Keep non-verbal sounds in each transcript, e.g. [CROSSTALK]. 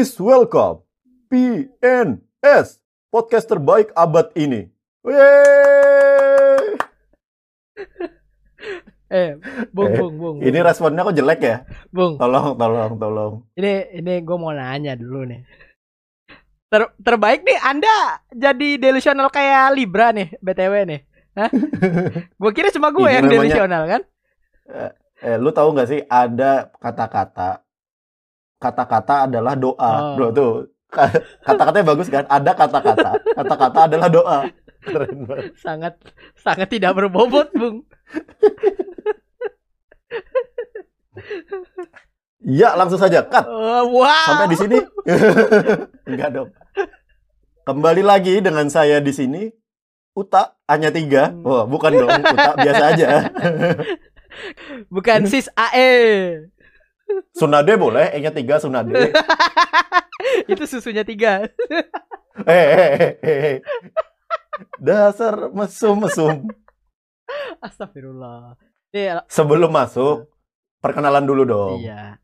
Please welcome PNS, podcast terbaik abad ini. Yeay! [LAUGHS] Eh, bung, Eh, bung, bung, Ini bung. responnya kok jelek ya? bung. Tolong, tolong, tolong. Ini, ini gue mau nanya dulu nih. Ter, terbaik nih, Anda jadi delusional kayak Libra nih, BTW nih. Hah? [LAUGHS] Gue kira cuma gue Ini yang namanya- delusional kan? Eh, lu tahu nggak sih ada kata-kata kata-kata adalah doa. Oh. Bro, tuh ka- kata-katanya bagus kan? Ada kata-kata, kata-kata adalah doa. Keren banget. Sangat, sangat tidak berbobot, bung. Ya, langsung saja cut. Oh, wow. Sampai di sini. [LAUGHS] Enggak dong. Kembali lagi dengan saya di sini. Uta hanya tiga. Hmm. Oh, bukan dong. Uta biasa aja. [LAUGHS] Bukan sis AE. Sunade boleh, E-nya tiga Sunade. [LAUGHS] Itu susunya tiga. Eh, eh, eh, eh. Dasar mesum-mesum. Astagfirullah. Nih, Sebelum masuk, perkenalan dulu dong. Iya.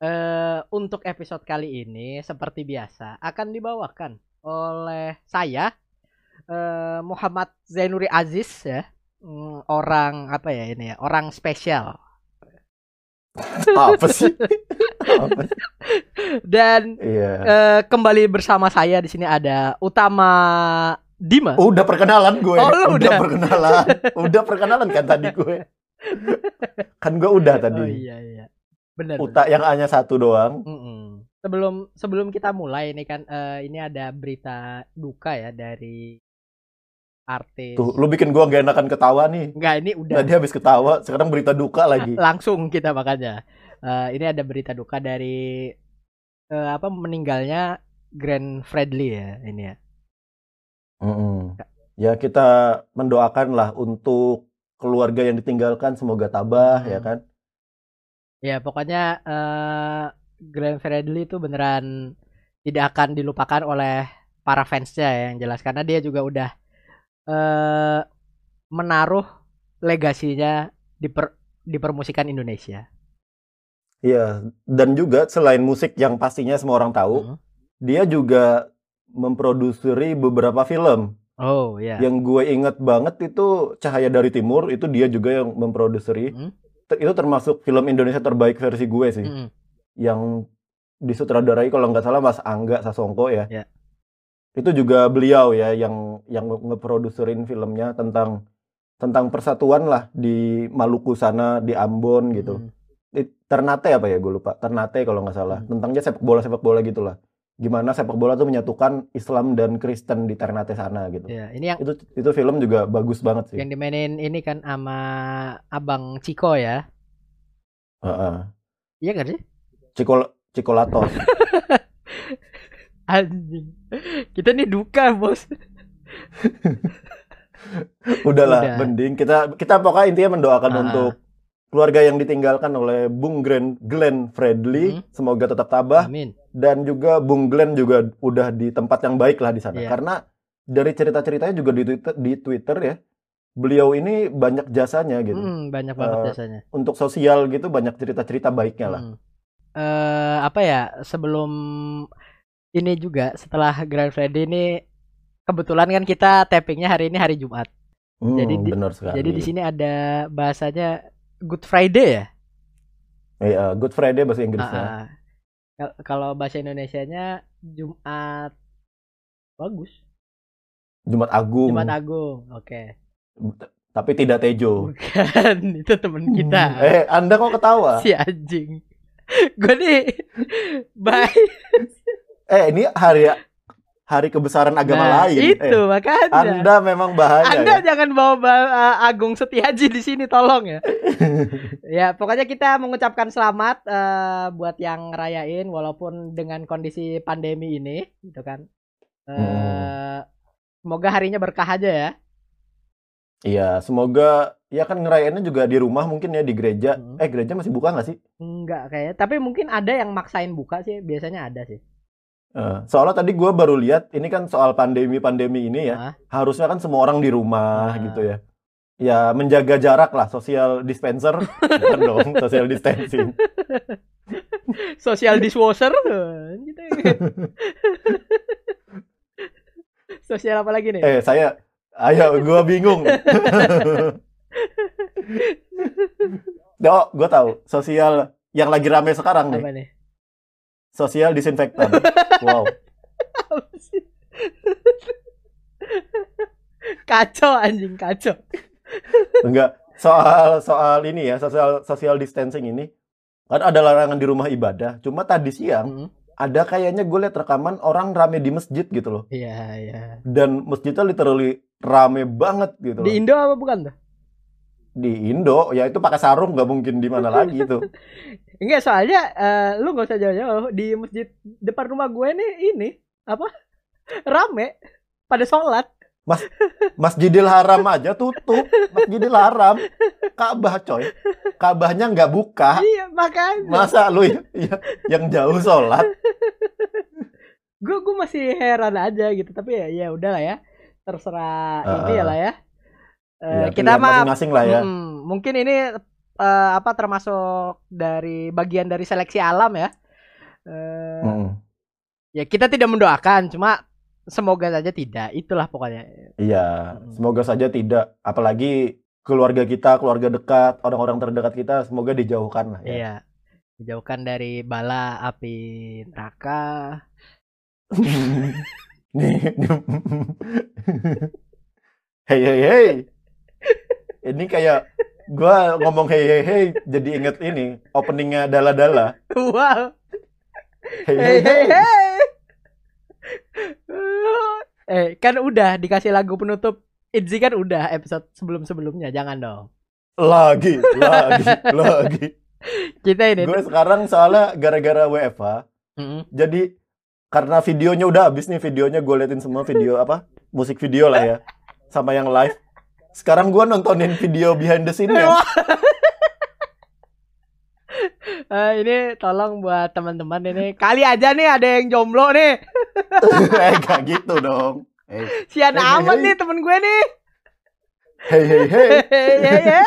Eh untuk episode kali ini seperti biasa akan dibawakan oleh saya eh Muhammad Zainuri Aziz ya. Hmm, orang apa ya ini ya? Orang spesial. Apa sih? [LAUGHS] Apa? Dan Iya. eh, kembali bersama saya di sini ada Utama Dima. Udah perkenalan gue. Oh, lu udah? perkenalan. Udah perkenalan kan tadi gue. Kan gue udah tadi. Oh iya iya. Benar. Uta yang hanya satu doang. Mm-mm. Sebelum sebelum kita mulai ini kan eh, ini ada berita duka ya dari artis. Tuh, lu bikin gua gak enakan ketawa nih. Enggak, ini udah Tadi habis ketawa, sekarang berita duka lagi. langsung kita makanya. Eh, ini ada berita duka dari eh, apa meninggalnya Grand Fredly ya ini ya. Mm-mm. Ya kita mendoakan lah untuk keluarga yang ditinggalkan semoga tabah Hmm. ya kan. Ya pokoknya eh Grand Fredly itu beneran tidak akan dilupakan oleh para fansnya ya, yang jelas karena dia juga udah eh menaruh legasinya di per, di permusikan Indonesia. Iya, dan juga selain musik yang pastinya semua orang tahu, Mhm. dia juga memproduksi beberapa film. Oh ya. Yang gue inget banget itu Cahaya dari Timur, itu dia juga yang memproduksi. Ter- Itu termasuk film Indonesia terbaik versi gue sih. Mhm. Yang disutradarai kalau nggak salah Mas Angga Sasongko ya. Ya. Itu juga beliau ya yang yang nge- ngeproduserin filmnya tentang tentang persatuan lah di Maluku sana, di Ambon gitu. Mhm. Di Ternate apa ya gue lupa. Ternate kalau nggak salah. Hmm. Tentangnya sepak bola sepak bola gitulah. Gimana sepak bola tuh menyatukan Islam dan Kristen di Ternate sana gitu. Ya, ini yang Itu itu film juga bagus banget sih. yang dimainin ini kan sama Abang Ciko ya. Heeh. Iya kan sih? Cikol Cikolatos. [LAUGHS] Anjing. Kita nih duka, Bos. [LAUGHS] Udahlah, Udah. mending kita kita pokoknya intinya mendoakan Ah. untuk keluarga yang ditinggalkan oleh Bung Glenn, Glenn Fredly, Mhm. semoga tetap tabah Amin. dan juga Bung Glenn juga udah di tempat yang baik lah di sana. Iya. Karena dari cerita-ceritanya juga di Twitter, di Twitter ya, beliau ini banyak jasanya gitu. Hmm, banyak banget Eh, biasanya. Untuk sosial gitu banyak cerita-cerita baiknya lah. Hmm. Eh, apa ya? Sebelum ini juga setelah Grand Friday ini kebetulan kan kita tappingnya hari ini hari Jumat. Hmm, Jadi di- benar sekali. Jadi di sini ada bahasanya Good Friday ya. Iya, Good Friday bahasa Inggrisnya. Kal- Kalau bahasa Indonesianya Jumat bagus. Jumat Agung. Jumat Agung. Oke. Tapi tidak Tejo. Bukan, [LAUGHS] itu temen kita. Eh, Anda kok ketawa? [LAUGHS] Si anjing. Gue nih [LAUGHS] baik. Eh, ini hari hari kebesaran agama Nah, lain. Itu Eh, makanya. Anda memang bahaya Anda ya. jangan bawa ba- uh, Agung Setiaji di sini tolong ya. [LAUGHS] ya, pokoknya kita mengucapkan selamat eh, buat yang ngerayain walaupun dengan kondisi pandemi ini gitu kan. Eh Hmm. semoga harinya berkah aja ya. Iya, semoga ya kan ngerayainnya juga di rumah mungkin ya di gereja. Hmm. Eh, gereja masih buka nggak sih? Enggak kayaknya, tapi mungkin ada yang maksain buka sih, biasanya ada sih. Eh, soalnya tadi gua baru lihat ini kan soal pandemi-pandemi ini ya. Harusnya kan semua orang di rumah Ah. gitu ya. Ya menjaga jarak lah, social dispenser, [LAUGHS] dong, social distancing. [LAUGHS] Social dishwasher [LAUGHS] gitu Sosial apa lagi nih? Eh, saya ayo gua bingung. Oh, gua tahu. Sosial yang lagi rame sekarang nih. Apa nih? Sosial disinfektan. [LAUGHS] Wow. Kacau anjing kacau. Enggak. Soal soal ini ya, sosial social distancing ini kan ada larangan di rumah ibadah. Cuma tadi siang Mm. ada kayaknya gue liat rekaman orang rame di masjid gitu loh. Iya iya. Dan masjidnya literally rame banget gitu loh. Di Indo apa bukan tuh? Di Indo, ya itu pakai sarung nggak mungkin di mana lagi itu. [LAUGHS] Enggak soalnya eh, lu nggak usah jauh-jauh di masjid depan rumah gue nih ini apa [LAUGHS] rame pada sholat. Masjidil Haram aja tutup. Masjidil Haram. Ka'bah coy. Ka'bahnya nggak buka. Iya makanya. Masa lu y- y- yang jauh sholat? gue gue masih heran aja gitu tapi ya ya udahlah ya terserah Heeh. ini ya lah ya Ya, kita pilihan mah masing-masing lah ya. mm, mungkin ini eh, apa termasuk dari bagian dari seleksi alam ya Eh, Mm. ya kita tidak mendoakan cuma semoga saja tidak itulah pokoknya Iya, Mm. semoga saja tidak. Apalagi keluarga kita, keluarga dekat, orang-orang terdekat kita, semoga dijauhkan lah ya. iya dijauhkan dari bala api neraka. [LAUGHS] [LAUGHS] Hey hey hey. Ini kayak gua ngomong hey hey hey jadi inget ini openingnya Dala-Dala. wow Hey hey hey hey hey. eh kan udah dikasih lagu penutup Itzy kan udah episode sebelum-sebelumnya jangan dong Lagi, lagi, [LAUGHS] lagi. kita ini Gue sekarang soalnya gara-gara WFH, Mm-mm. jadi karena videonya udah habis nih videonya gue liatin semua video apa musik video lah ya sama yang live. Sekarang gue nontonin video behind the scene-nya. [LAUGHS] Eh, ini tolong buat teman-teman ini kali aja nih ada yang jomblo nih [LAUGHS] eh gak gitu dong. Hey sian Hey, amat hey. nih temen gue nih hey hey. hey. [LAUGHS] Hey, hey, hey.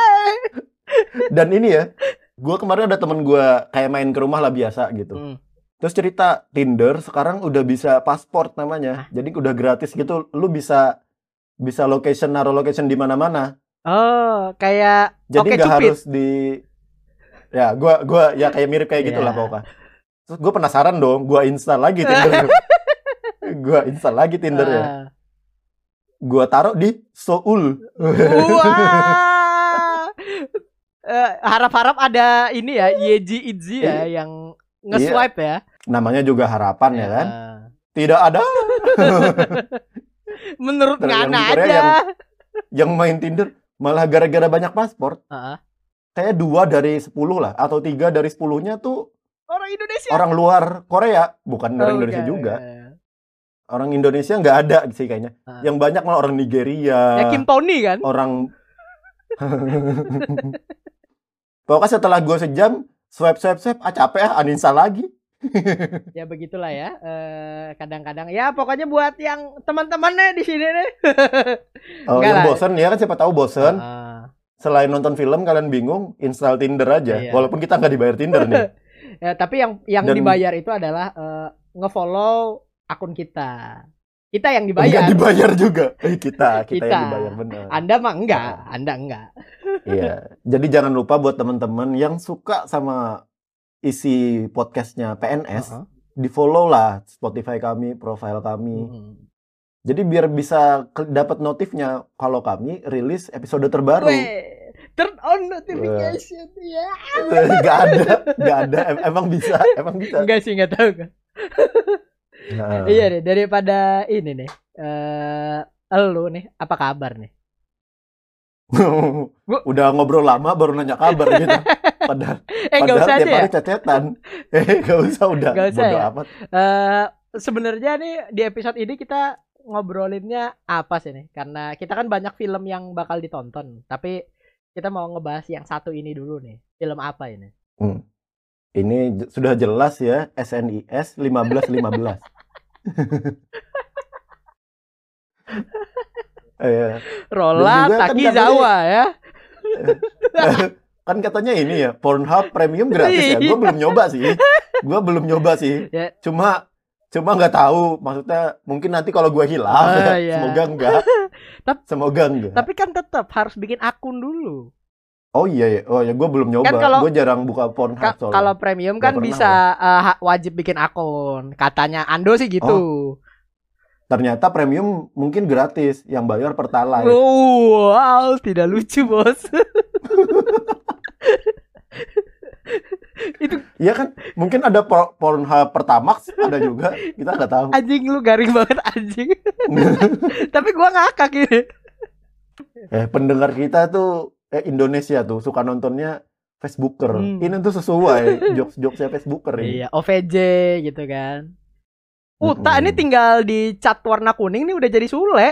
Dan ini ya, gue kemarin ada temen gue kayak main ke rumah lah biasa gitu. Hmm. Terus cerita Tinder sekarang udah bisa pasport namanya. Jadi udah gratis gitu. Lu bisa bisa location naruh location di mana-mana. oh kayak Jadi nggak Cupid. harus di ya gua gua ya kayak mirip kayak gitulah Iya. pokoknya. Terus gue penasaran dong, gua install lagi Tinder. [LAUGHS] gua install lagi Tinder ya. Ah. Gua taruh di Seoul. Wah. [LAUGHS] Eh, harap-harap ada ini ya Yeji Itzy ya yang nge-swipe ya. Namanya juga harapan ya kan. Ah. Tidak ada [LAUGHS] Menurut Ngana aja. yang- yang main Tinder malah gara-gara banyak paspor. Ah. Kayak dua dari sepuluh lah atau tiga dari sepuluhnya tuh Orang Indonesia. orang luar Korea, bukan orang Oh, Indonesia bukan. juga. Orang Indonesia nggak ada sih kayaknya. Ah. Yang banyak malah orang Nigeria. Ya Kim Tony kan. orang [LAUGHS] pokoknya setelah gue sejam swipe swipe swipe ah capek ah uninstall lagi [LAUGHS] Ya begitulah ya. Eh, kadang-kadang ya pokoknya buat yang teman-teman nih di sini nih. [LAUGHS] oh, Enggak yang lah. bosen ya kan siapa tahu bosen Ah. selain nonton film kalian bingung install Tinder aja Iya. walaupun kita nggak dibayar Tinder nih [LAUGHS] Ya, tapi yang yang Dan- dibayar itu adalah eh, ngefollow akun kita. Kita yang dibayar. dibayar juga Eh, kita kita, Kita. yang dibayar benar Anda mah enggak, Ah. Anda enggak. iya jadi jangan lupa buat teman-teman yang suka sama isi podcastnya PNS Heeh. di follow lah Spotify kami profile kami Mm-mm. Jadi biar bisa dapat notifnya kalau kami rilis episode terbaru. Weh, turn on notification ya. [LAUGHS] gak ada, gak ada. Em- Emang bisa, emang bisa. Enggak sih, enggak tahu kan. Nah. Iya deh, daripada ini nih. Eh, lu nih, apa kabar nih? [LAUGHS] Udah ngobrol lama baru nanya kabar gitu. [LAUGHS] Padahal, Eh, padahal usah tiap ya. hari cecetan. [LAUGHS] Eh, gak usah udah. Nggak usah Bodo ya? amat. Eh, sebenarnya nih di episode ini kita ngobrolinnya apa sih nih? Karena kita kan banyak film yang bakal ditonton, tapi kita mau ngebahas yang satu ini dulu nih. Film apa ini? Hmm. Ini sudah jelas ya SNIS 1515. [LAUGHS] Iya. Juga kan Takizawa ya. [LAUGHS] kan katanya ini ya Pornhub premium gratis ya. Gue belum nyoba sih. Gue belum nyoba sih. Ya. Cuma Cuma nggak tahu, maksudnya mungkin nanti kalau gue hilang, [LAUGHS] iya. semoga enggak. Tap- semoga enggak. Tapi kan tetap harus bikin akun dulu. oh iya ya, oh ya gue belum nyoba. Kan kalau- gue jarang buka Pornhub Ka- soalnya. kalau premium kan bisa ha- wajib bikin akun. Katanya Ando sih gitu. Ternyata premium mungkin gratis, yang bayar pertalite. Oh, wow, tidak lucu, Bos. [LAUGHS] Itu Iya kan? Mungkin ada por- Pornhub Pertamax, ada juga. Kita nggak tahu. anjing lu garing banget anjing. [LAUGHS] Tapi gua ngakak ini. eh, pendengar kita tuh eh, Indonesia tuh suka nontonnya Facebooker. Hmm. Ini tuh sesuai [LAUGHS] jokes-jokesnya Facebooker ini. Iya, OVJ gitu kan. Uta Mm-mm. ini tinggal di cat warna kuning nih udah jadi Sule.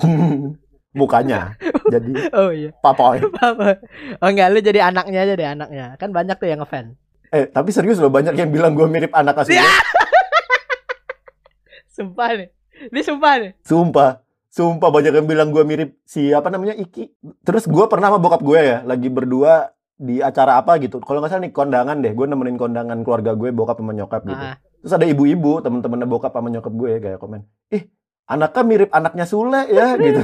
[LAUGHS] Mukanya. [LAUGHS] Jadi Oh iya. papoy. [LAUGHS] Apa? Oh enggak lu jadi anaknya aja deh anaknya. Kan banyak tuh yang ngefans. Eh, tapi serius loh banyak yang bilang gue mirip anak. Ya! [LAUGHS] Sumpah nih. Ini sumpah nih. Sumpah. Sumpah banyak yang bilang gue mirip si apa namanya Iki. Terus gue pernah sama bokap gue ya, lagi berdua di acara apa gitu. Kalau nggak salah nih kondangan deh, gue nemenin kondangan keluarga gue, bokap sama nyokap gitu. Ah. Terus ada ibu-ibu, temen-temennya bokap sama nyokap gue kayak komen, ih anaknya mirip anaknya Sule ya gitu.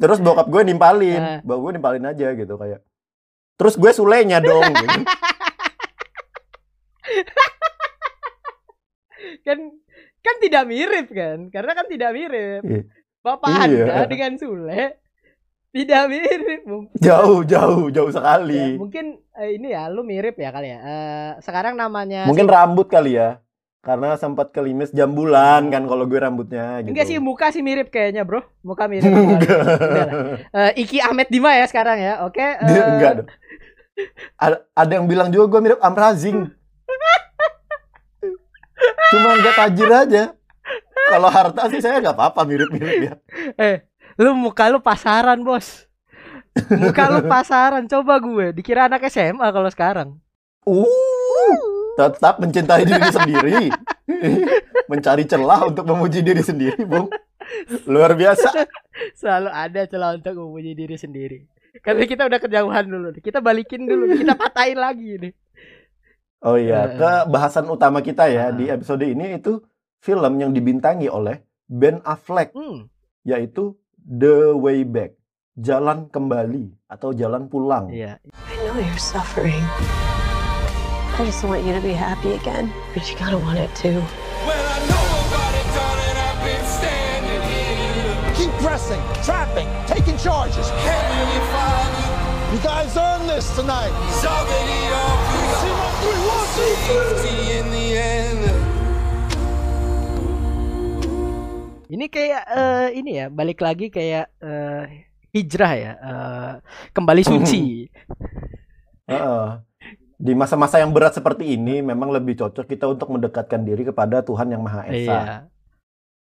Terus bokap gue nimpalin, bokap gue nimpalin aja gitu kayak. Terus gue Sulenya dong. [LAUGHS] gitu. kan kan tidak mirip kan karena kan tidak mirip Iya. bapak Iya. anda dengan Sule tidak mirip Mung- Jauh, jauh, jauh ya, sekali. mungkin eh, ini ya lu mirip ya kali ya Eh, sekarang namanya Mungkin rambut kali ya. Karena sempat kelimis jam bulan kan kalau gue rambutnya gitu. enggak sih muka sih mirip kayaknya bro muka mirip. [LAUGHS] Eh, Iki Ahmed Dima ya sekarang ya oke [LAUGHS] eh, Dia enggak dong. Ada, ada yang bilang juga gue mirip Amrazing. Cuma enggak tajir aja. Kalau harta sih saya nggak apa-apa mirip-mirip ya. eh lu muka lu pasaran bos muka lu pasaran coba gue dikira anak SMA kalau sekarang Uh, tetap mencintai diri sendiri. Mencari celah untuk memuji diri sendiri, Bung. Luar biasa. selalu ada celah untuk memuji diri sendiri karena kita udah kejauhan dulu kita balikin dulu kita patahin lagi nih Oh iya, Eh. ke bahasan utama kita ya di episode ini itu film yang dibintangi oleh Ben Affleck hmm. yaitu The Way Back, Jalan Kembali atau Jalan Pulang. iya I know you're suffering. I just want you to be happy again, but you gotta want it too. Well, it, Keep pressing, trapping, taking charges. You guys earned this tonight. Ini kayak uh, ini ya, balik lagi kayak uh, hijrah ya, uh, kembali suci. [LAUGHS] Uh -uh. Di masa-masa yang berat seperti ini memang lebih cocok kita untuk mendekatkan diri kepada Tuhan yang Maha Esa. iya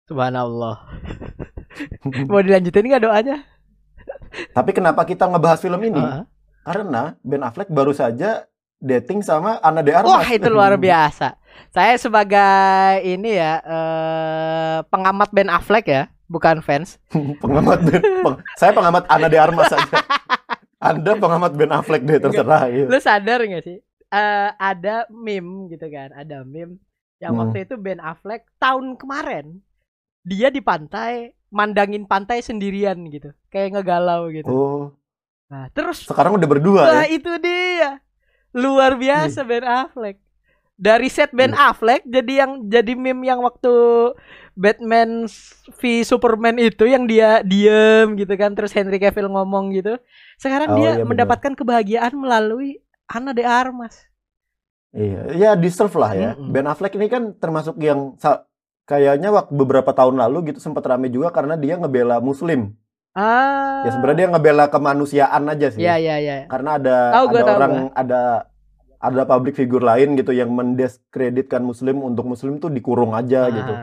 subhanallah [LAUGHS] mau dilanjutin nggak doanya Tapi kenapa kita ngebahas film ini? Heeh. Karena Ben Affleck baru saja dating sama Ana de Armas. Wah itu luar [LAUGHS] biasa. Saya sebagai ini ya eh, pengamat Ben Affleck ya, bukan fans. [LAUGHS] pengamat Ben, peng- saya pengamat Ana de Armas saja. Anda pengamat Ben Affleck deh terserah. iya. Lu sadar gak sih? Eh, ada meme gitu kan, ada meme yang Hmm. waktu itu Ben Affleck tahun kemarin dia di pantai mandangin pantai sendirian gitu, kayak ngegalau gitu. Oh, Nah terus sekarang udah berdua Wah ya. itu dia luar biasa Ben Affleck dari set Ben. Affleck jadi yang jadi meme yang waktu Batman v Superman itu yang dia diem gitu kan terus Henry Cavill ngomong gitu sekarang Oh, dia iya, mendapatkan kebahagiaan melalui Ana de Armas Iya, ya deserve lah ya. Mm-mm. Ben Affleck ini kan termasuk yang kayaknya waktu beberapa tahun lalu gitu sempat rame juga karena dia ngebela Muslim. ah Ya sebenarnya dia ngebela kemanusiaan aja sih. ya ya ya Karena ada Tahu gua, ada tahu orang ada ada public figure lain gitu yang mendiskreditkan Muslim untuk Muslim tuh dikurung aja gitu.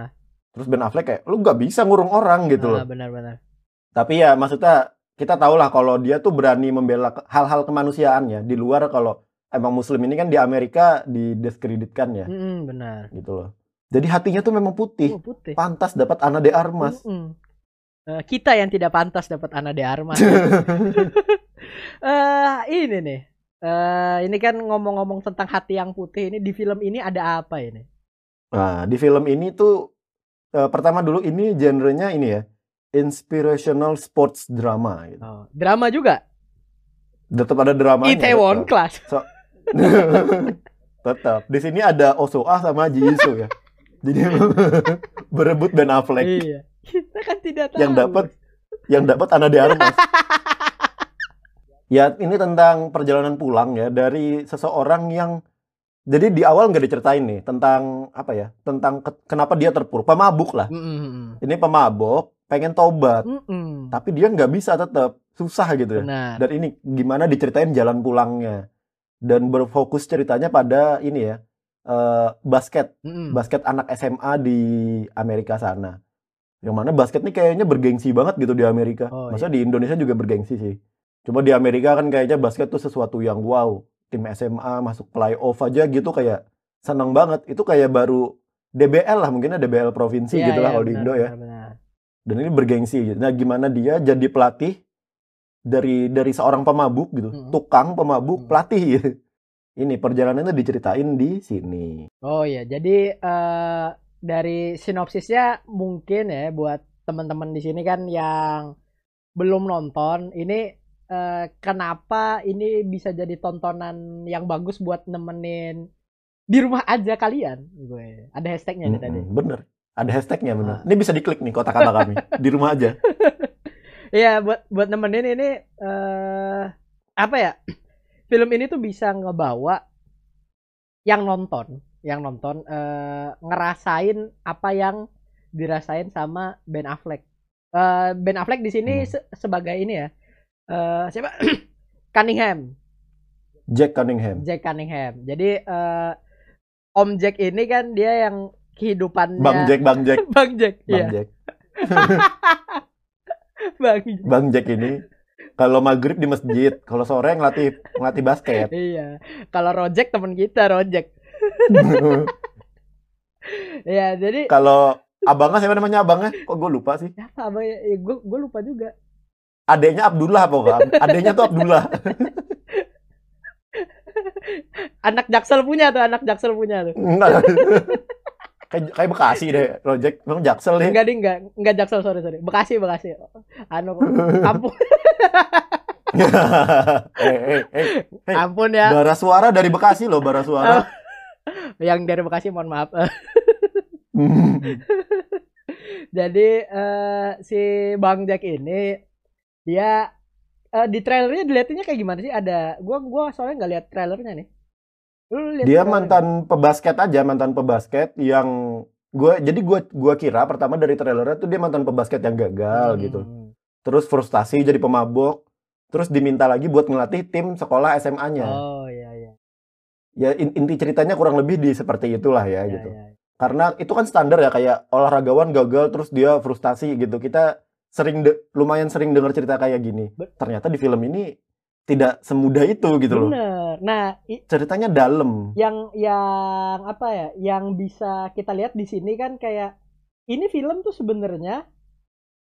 Terus Ben Affleck kayak lu nggak bisa ngurung orang gitu loh. ah, benar-benar Tapi ya maksudnya kita tahu lah kalau dia tuh berani membela hal-hal kemanusiaan ya di luar kalau emang Muslim ini kan di Amerika didiskreditkan ya Mm-mm, benar gitu loh. Jadi hatinya tuh memang putih, oh, putih pantas dapat Ana de Armas. Mm-mm. Eh, kita yang tidak pantas dapat Ana de Armas [LAUGHS] eh ini nih. Eh ini kan ngomong-ngomong tentang hati yang putih ini di film ini ada apa ini? Nah, di film ini tuh eh, pertama dulu ini genrenya ini ya, inspirational sports drama gitu. Oh, drama juga. Tetap ada dramanya. Itaewon tetap. Class. [LAUGHS] tetap. Di sini ada Osoa sama Ji Soo ya. Jadi [LAUGHS] berebut Ben Affleck. Iya. Kita kan tidak tahu. Yang dapat yang dapat Ana de Armas. [LAUGHS] ya, ini tentang perjalanan pulang ya dari seseorang yang jadi di awal nggak diceritain nih tentang apa ya? Tentang ke- kenapa dia terpuruk, pemabuk lah. Mm-mm. Ini pemabuk, pengen tobat, Mm-mm. tapi dia nggak bisa tetap susah gitu ya. Benar. Dan ini gimana diceritain jalan pulangnya dan berfokus ceritanya pada ini ya eh, basket, Mm-mm. basket anak SMA di Amerika sana. Yang mana basket nih kayaknya bergengsi banget gitu di Amerika. Oh, Masa di Indonesia juga bergengsi sih. Cuma di Amerika kan kayaknya basket tuh sesuatu yang wow. Tim SMA masuk playoff aja gitu kayak seneng banget. Itu kayak baru DBL lah mungkin DBL provinsi Iya, gitu lah iya, kalau di Indo ya. benar, benar. Dan ini bergengsi gitu. Nah, gimana dia jadi pelatih dari dari seorang pemabuk gitu, Mm. tukang pemabuk Mm. pelatih gitu. Ini perjalanannya diceritain di sini. Oh iya, jadi eh, dari sinopsisnya mungkin ya buat teman-teman di sini kan yang belum nonton, ini eh, kenapa ini bisa jadi tontonan yang bagus buat nemenin di rumah aja kalian? Gue ada hashtagnya nih tadi. Bener. Ada hashtagnya bener. Ah. Ini bisa diklik nih kata-kata kami [LAUGHS] di rumah aja. [LAUGHS] Iya, buat buat nemenin ini eh apa ya? [CLEARS THROAT] Film ini tuh bisa ngebawa yang nonton, yang nonton eh ngerasain apa yang dirasain sama Ben Affleck. Eh Ben Affleck di sini Hmm. se- sebagai ini ya. Eh siapa? [CLEARS THROAT] Cunningham, Jack Cunningham. Jack Cunningham. Jadi eh Om Jack ini kan dia yang kehidupannya Bang Jack, Bang Jack, [LAUGHS] Bang Jack, Bang iya, Jack. [LAUGHS] Bang Jack. Bang Jack ini kalau maghrib di masjid, kalau sore ngelatih ngelatih basket. Iya. Kalau Rojek temen kita, Rojek. [LAUGHS] Iya, jadi kalau abangnya siapa namanya abangnya? Kok gue lupa sih? ya? ya gue gue lupa juga. Adeknya Abdullah pokoknya. Adeknya tuh Abdullah. [LAUGHS] Anak Jaksel punya tuh, anak Jaksel punya tuh. Enggak. kayak kayak Bekasi deh, Project. Emang Jaksel deh. Enggak enggak, enggak Jaksel, sorry sorry. Bekasi, Bekasi. Anu kampung [LAUGHS] eh, eh, eh. Hey, ampun ya. bara suara dari Bekasi loh, bara suara. Yang dari Bekasi mohon maaf. [LAUGHS] Jadi eh, si Bang Jack ini dia eh, di trailernya dilihatinnya kayak gimana sih? Ada gua gua soalnya nggak lihat trailernya nih. Lu lihat Dia mantan pebasket aja, mantan pebasket yang gue jadi gua gua kira pertama dari trailernya tuh dia mantan pebasket yang gagal Hmm. gitu. Terus frustasi jadi pemabuk, terus diminta lagi buat ngelatih tim sekolah SMA-nya. Oh iya iya. Ya in- inti ceritanya kurang lebih di seperti itulah ya, Iya, gitu. iya. Karena itu kan standar ya kayak olahragawan gagal terus dia frustasi gitu. Kita sering de- lumayan sering dengar cerita kayak gini. Bet- Ternyata di film ini tidak semudah itu gitu loh. Bener. Nah, Ceritanya dalam. yang yang apa ya? Yang bisa kita lihat di sini kan kayak ini film tuh sebenarnya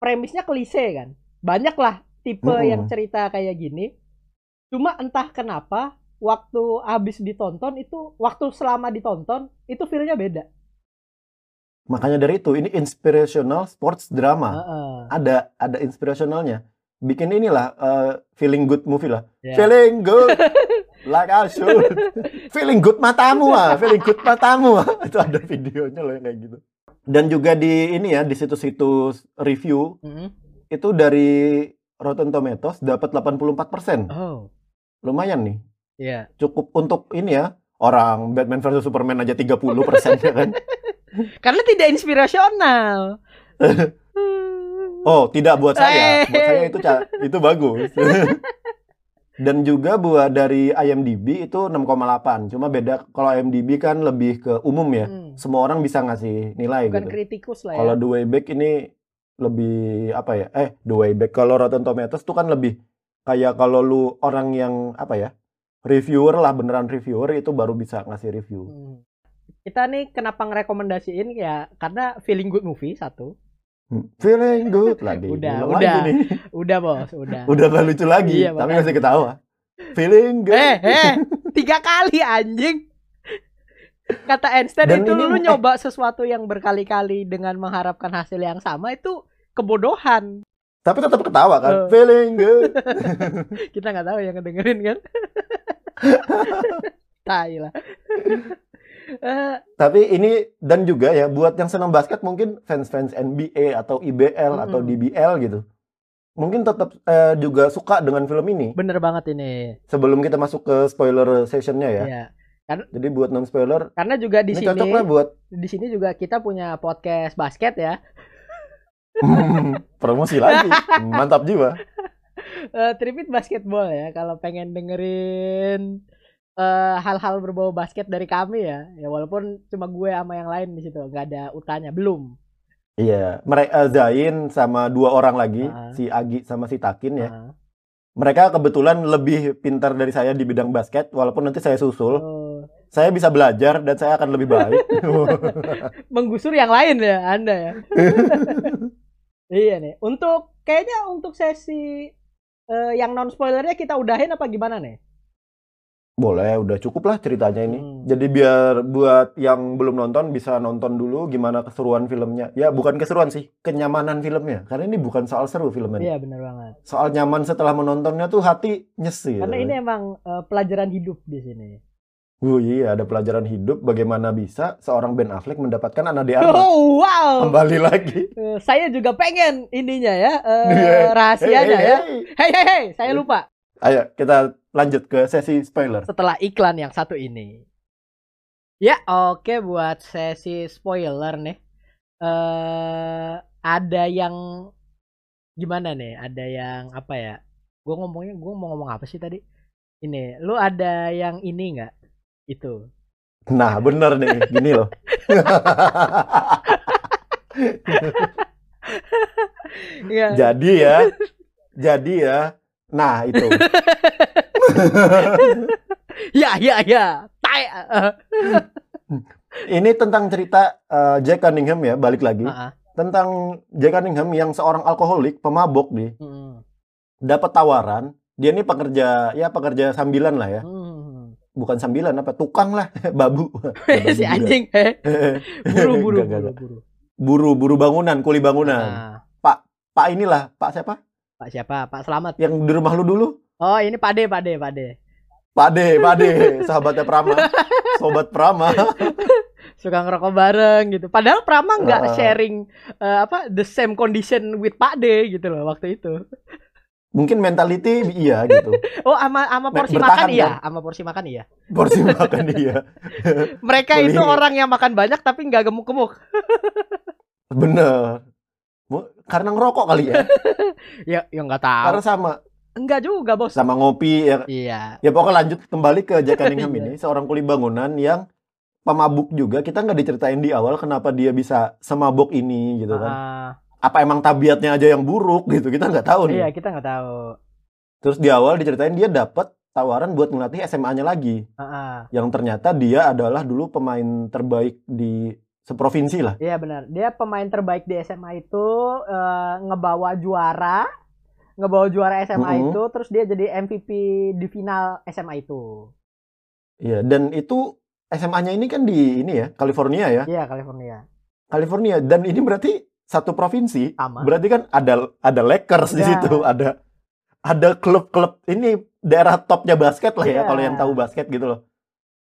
premisnya klise kan. Banyak lah tipe Mm-mm. yang cerita kayak gini. Cuma entah kenapa waktu habis ditonton itu waktu selama ditonton itu feelnya beda. Makanya dari itu ini inspirational sports drama. Heeh. Ada ada inspirationalnya. Bikin inilah eh, feeling good movie lah. Ya. Feeling good [LAUGHS] like I should. feeling good matamu ah, feeling good matamu. ah. [LAUGHS] itu ada videonya loh yang kayak gitu. Dan juga di ini ya di situs-situs review Mm-mm. itu dari Rotten Tomatoes dapat 84%. Oh, Lumayan nih. iya. Cukup untuk ini ya. Orang Batman versus Superman aja 30% ya kan. [LAUGHS] Karena tidak inspirasional. Oh, tidak buat saya. Eh. Buat saya itu ca- itu bagus. [LAUGHS] Dan juga buat dari IMDb itu 6,8. Cuma beda kalau IMDb kan lebih ke umum ya. Hmm. Semua orang bisa ngasih nilai Bukan gitu. kritikus lah ya. Kalau The Way Back ini lebih apa ya? Eh, The Way Back kalau Rotten Tomatoes tuh kan lebih kayak kalau lu orang yang apa ya? Reviewer lah, beneran reviewer itu baru bisa ngasih review. Hmm. Kita nih kenapa ngerekomendasiin ya karena feeling good movie satu. Hmm, Feeling good lagi. [LAUGHS] Udah, Ulang udah. lagi nih. Udah bos, udah. Udah gak lucu lagi, Iya, tapi masih ketawa. Feeling good. Eh, eh, [LAUGHS] tiga kali anjing. Kata Einstein Dan itu ini- lu eh. nyoba sesuatu yang berkali-kali dengan mengharapkan hasil yang sama itu kebodohan. Tapi tetap ketawa kan. Eh. Feeling good. [LAUGHS] Kita nggak tahu yang ngedengerin kan. Tai lah. [LAUGHS] Tapi ini dan juga ya buat yang senang basket mungkin fans-fans NBA atau IBL atau Mm-mm. DBL gitu. Mungkin tetap eh, juga suka dengan film ini. bener banget ini. Sebelum kita masuk ke spoiler sessionnya ya. Iya. Jadi buat non spoiler Karena juga di ini sini cocok lah buat di sini juga kita punya podcast basket ya. [LAUGHS] promosi lagi. Mantap jiwa. [LAUGHS] Eh Tripit basketball ya. Kalau pengen dengerin eh, hal-hal berbau basket dari kami ya. Ya walaupun cuma gue sama yang lain di situ, nggak ada utanya belum. Iya, mereka Zain sama dua orang lagi, Ah. si Agi sama si Takin ya. Ah. Mereka kebetulan lebih pintar dari saya di bidang basket, walaupun nanti saya susul. Oh, Saya bisa belajar dan saya akan lebih baik. [LAUGHS] menggusur yang lain ya Anda ya. [LAUGHS] iya nih. Untuk kayaknya untuk sesi eh, yang non spoilernya kita udahin apa gimana nih? Boleh, udah cukup lah ceritanya ini. Hmm. Jadi biar buat yang belum nonton bisa nonton dulu gimana keseruan filmnya. Ya bukan keseruan sih, kenyamanan filmnya. Karena ini bukan soal seru filmnya. Iya benar banget. Soal nyaman setelah menontonnya tuh hati nyesir. Karena ini emang eh, pelajaran hidup di sini. Oh iya, ada pelajaran hidup bagaimana bisa seorang Ben Affleck mendapatkan anak di anak. Oh wow. Kembali lagi. Eh, saya juga pengen ininya ya [LAUGHS] Iya. rahasianya Hey, hey, ya. hey. Hei hei hei, saya lupa Ayo kita lanjut ke sesi spoiler. setelah iklan yang satu ini. Ya oke buat sesi spoiler nih. Eh ada yang gimana nih? Ada yang apa ya? Gue ngomongnya gue mau ngomong apa sih tadi? Ini, lu ada yang ini nggak? Itu. Nah, bener nih, gini loh. Iya. [LAUGHS] jadi ya, jadi ya. Nah, itu. [LAUGHS] [LAUGHS] Ya ya ya. Tai. [LAUGHS] Ini tentang cerita eh, Jack Cunningham ya, balik lagi. Heeh. Tentang Jack Cunningham yang seorang alkoholik, pemabok nih, Hmm. dapat tawaran. Dia ini pekerja, ya pekerja sambilan lah ya. Hmm. Bukan sambilan, apa tukang lah, [LAUGHS] babu. Si anjing. heh. Buru buru Enggak, enggak, buru enggak. buru. Buru, buru bangunan, kuli bangunan. Nah, Pak inilah, Pak siapa? Pak siapa? Pak Selamat. Yang di rumah lu dulu? Oh, ini Pak De, Pak De, Pak De. Pak De, Pak De, sahabatnya Prama. Sobat Prama. [LAUGHS] Suka ngerokok bareng gitu. Padahal Prama nggak Ah. sharing eh, apa the same condition with Pak De gitu loh waktu itu. Mungkin mentality iya gitu. [LAUGHS] Oh, ama ama porsi bertahan, makan iya, kan? ama porsi makan iya. Porsi makan dia. [LAUGHS] Mereka itu orang yang makan banyak tapi nggak gemuk-gemuk. Bener. Karena ngerokok kali ya. Ya, ya nggak tahu. Karena sama Enggak juga, Bos. sama ngopi ya. Iya. Ya pokoknya lanjut kembali ke Jack Cunningham [LAUGHS] ini, seorang kuli bangunan yang pemabuk juga. Kita nggak diceritain di awal kenapa dia bisa semabuk ini gitu kan. Ah, Apa emang tabiatnya aja yang buruk gitu? Kita nggak tahu nih. iya, kita nggak tahu. Terus di awal diceritain dia dapat tawaran buat ngelatih SMA-nya lagi. Ah, ah. Yang ternyata dia adalah dulu pemain terbaik di seprovinsi lah. Iya benar. Dia pemain terbaik di SMA itu eh, ngebawa juara, ngebawa juara SMA Mm-mm. itu, terus dia jadi MVP di final SMA itu. Iya, dan itu SMA-nya ini kan di ini ya, California ya. Iya California. California dan ini berarti satu provinsi. Sama. Berarti kan ada ada Lakers di Ya. situ, ada ada klub-klub ini daerah topnya basket lah ya Iya. kalau yang tahu basket gitu loh.